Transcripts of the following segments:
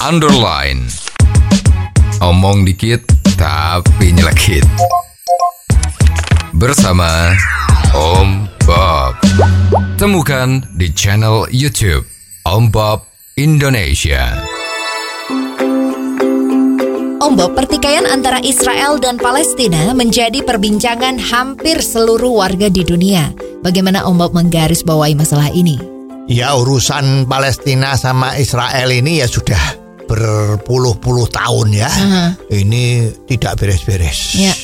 underline. Omong dikit tapi nyelekit. Bersama Om Bob. Temukan di channel YouTube Om Bob Indonesia. Om Bob, pertikaian antara Israel dan Palestina menjadi perbincangan hampir seluruh warga di dunia. Bagaimana Om Bob menggarisbawahi masalah ini? Ya urusan Palestina sama Israel ini ya sudah berpuluh-puluh tahun ya. Ini tidak beres-beres. Ya.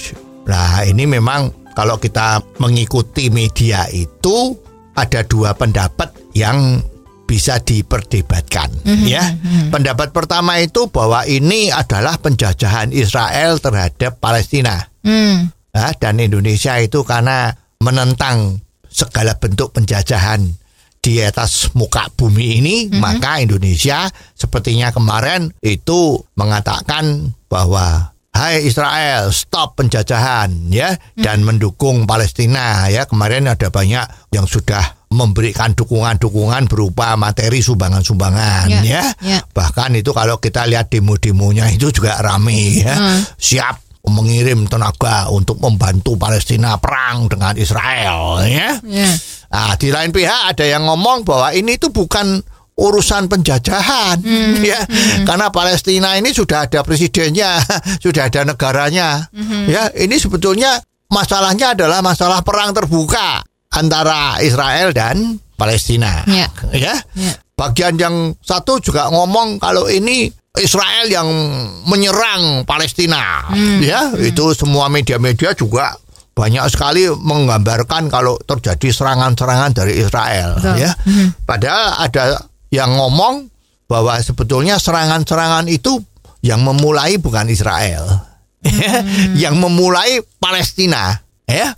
Nah ini memang kalau kita mengikuti media itu ada dua pendapat yang bisa diperdebatkan ya. Pendapat pertama itu bahwa ini adalah penjajahan Israel terhadap Palestina. Hmm, Ya, dan Indonesia itu karena menentang segala bentuk penjajahan di atas muka bumi ini, maka Indonesia sepertinya kemarin itu mengatakan bahwa Hai Israel, stop penjajahan ya dan mendukung Palestina ya. Kemarin ada banyak yang sudah memberikan dukungan-dukungan berupa materi sumbangan-sumbangan Ya, ya. ya. Bahkan itu kalau kita lihat demo-demonya itu juga rame ya. Siap mengirim tenaga untuk membantu Palestina perang dengan Israel ya. ya. Nah, di lain pihak ada yang ngomong bahwa ini tuh bukan urusan penjajahan ya. Karena Palestina ini sudah ada presidennya, sudah ada negaranya. Ya, ini sebetulnya masalahnya adalah masalah perang terbuka antara Israel dan Palestina. Ya. Ya. Ya. Bagian yang satu juga ngomong kalau ini Israel yang menyerang Palestina. Ya, itu semua media-media juga banyak sekali menggambarkan kalau terjadi serangan-serangan dari Israel Betul. ya. Padahal ada yang ngomong bahwa sebetulnya serangan-serangan itu yang memulai bukan Israel. yang memulai Palestina ya.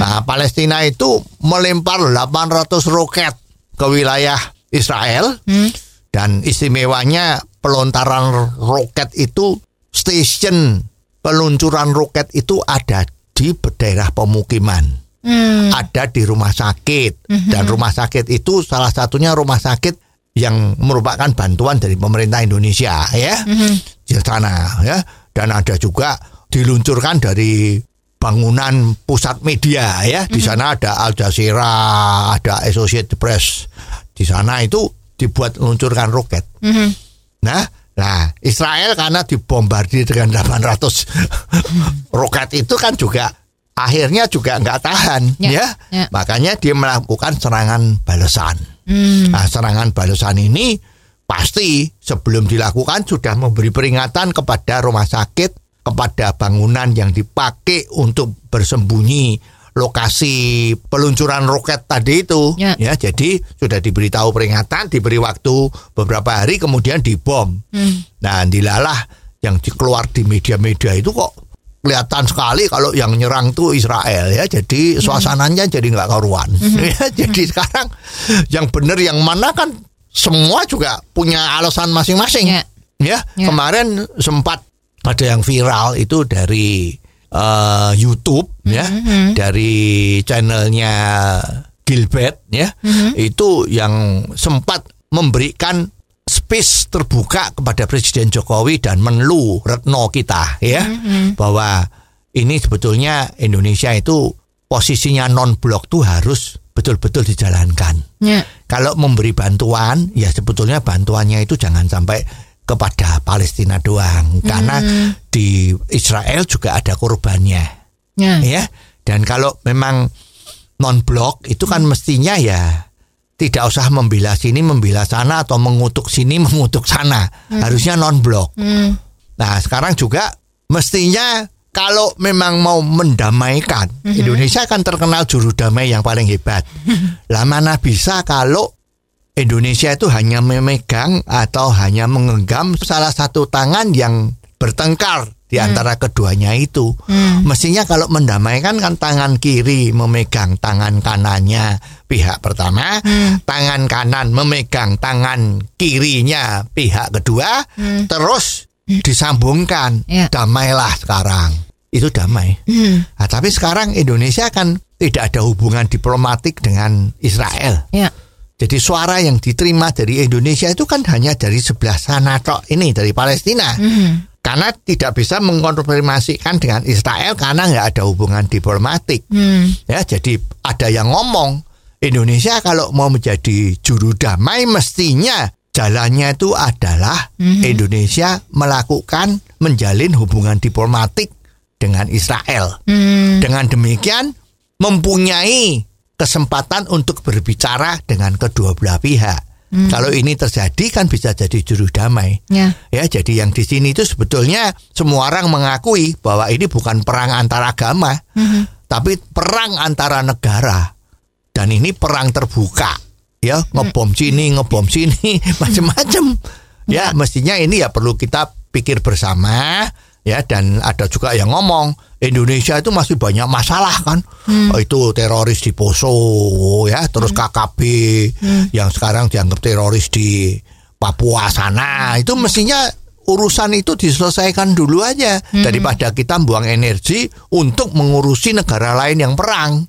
Nah, Palestina itu melempar 800 roket ke wilayah Israel dan istimewanya pelontaran roket itu station peluncuran roket itu ada di daerah pemukiman. Ada di rumah sakit. Dan rumah sakit itu salah satunya rumah sakit yang merupakan bantuan dari pemerintah Indonesia ya. Di sana ya. Dan ada juga diluncurkan dari bangunan pusat media ya. Di sana ada Al Jazeera ada Associated Press. Di sana itu dibuat meluncurkan roket Nah, nah Israel karena dibombardir dengan 800 roket itu kan juga akhirnya juga nggak tahan Ya, ya. ya. Makanya dia melakukan serangan balasan. Nah, serangan balasan ini pasti sebelum dilakukan sudah memberi peringatan kepada rumah sakit, kepada bangunan yang dipakai untuk bersembunyi lokasi peluncuran roket tadi itu. Ya. ya jadi sudah diberitahu peringatan diberi waktu beberapa hari kemudian dibom. Nah dilalah yang keluar di media-media itu kok kelihatan sekali kalau yang nyerang tuh Israel ya. Jadi suasananya jadi nggak karuan. Ya jadi sekarang yang benar yang mana kan semua juga punya alasan masing-masing. Ya. ya Ya. kemarin sempat ada yang viral itu dari eh, YouTube ya dari channelnya Gilbert ya itu yang sempat memberikan space terbuka kepada Presiden Jokowi dan Menlu Retno kita ya bahwa ini sebetulnya Indonesia itu posisinya non blok tuh harus betul-betul dijalankan. Ya. Kalau memberi bantuan, ya sebetulnya bantuannya itu jangan sampai kepada Palestina doang, karena di Israel juga ada korbannya, Ya. ya. Dan kalau memang non blok itu kan mestinya ya tidak usah membela sini, membela sana atau mengutuk sini, mengutuk sana. Harusnya non blok. Hmm. Nah, sekarang juga mestinya kalau memang mau mendamaikan, Indonesia kan terkenal juru damai yang paling hebat. Lah mana bisa kalau Indonesia itu hanya memegang atau hanya menggenggam salah satu tangan yang bertengkar di antara keduanya itu. Mestinya kalau mendamaikan kan tangan kiri memegang tangan kanannya pihak pertama, tangan kanan memegang tangan kirinya pihak kedua, terus disambungkan. Ya. Damailah sekarang. Itu damai. Nah, tapi sekarang Indonesia kan tidak ada hubungan diplomatik dengan Israel Ya. Jadi suara yang diterima dari Indonesia itu kan hanya dari sebelah sana tok ini dari Palestina. Karena tidak bisa mengkonfirmasikan dengan Israel karena nggak ada hubungan diplomatik. Ya, jadi ada yang ngomong Indonesia kalau mau menjadi juru damai mestinya jalannya itu adalah Indonesia melakukan menjalin hubungan diplomatik dengan Israel. Dengan demikian mempunyai kesempatan untuk berbicara dengan kedua belah pihak. Kalau ini terjadi kan bisa jadi juru damai. Ya. Ya, jadi yang di sini itu sebetulnya semua orang mengakui bahwa ini bukan perang antara agama, tapi perang antara negara. Dan ini perang terbuka. Ya, ngebom sini, ngebom sini, macam-macam. Ya, mestinya ini ya perlu kita pikir bersama ya dan ada juga yang ngomong Indonesia itu masih banyak masalah kan? Oh, itu teroris di Poso ya terus KKB yang sekarang dianggap teroris di Papua sana. Itu mestinya urusan itu diselesaikan dulu aja daripada kita buang energi untuk mengurusi negara lain yang perang.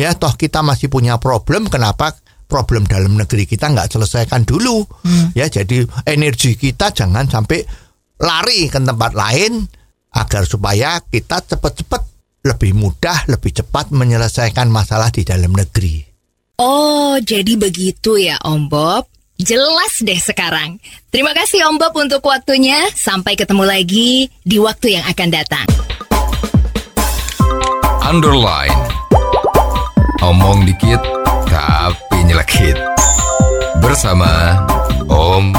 Ya toh kita masih punya problem kenapa problem dalam negeri kita nggak selesaikan dulu? Ya jadi energi kita jangan sampai lari ke tempat lain agar supaya kita cepat-cepat lebih mudah, lebih cepat menyelesaikan masalah di dalam negeri. Oh, jadi begitu ya Om Bob. Jelas deh sekarang. Terima kasih Om Bob untuk waktunya. Sampai ketemu lagi di waktu yang akan datang. Underline. Omong dikit tapi nyelekit. Bersama Om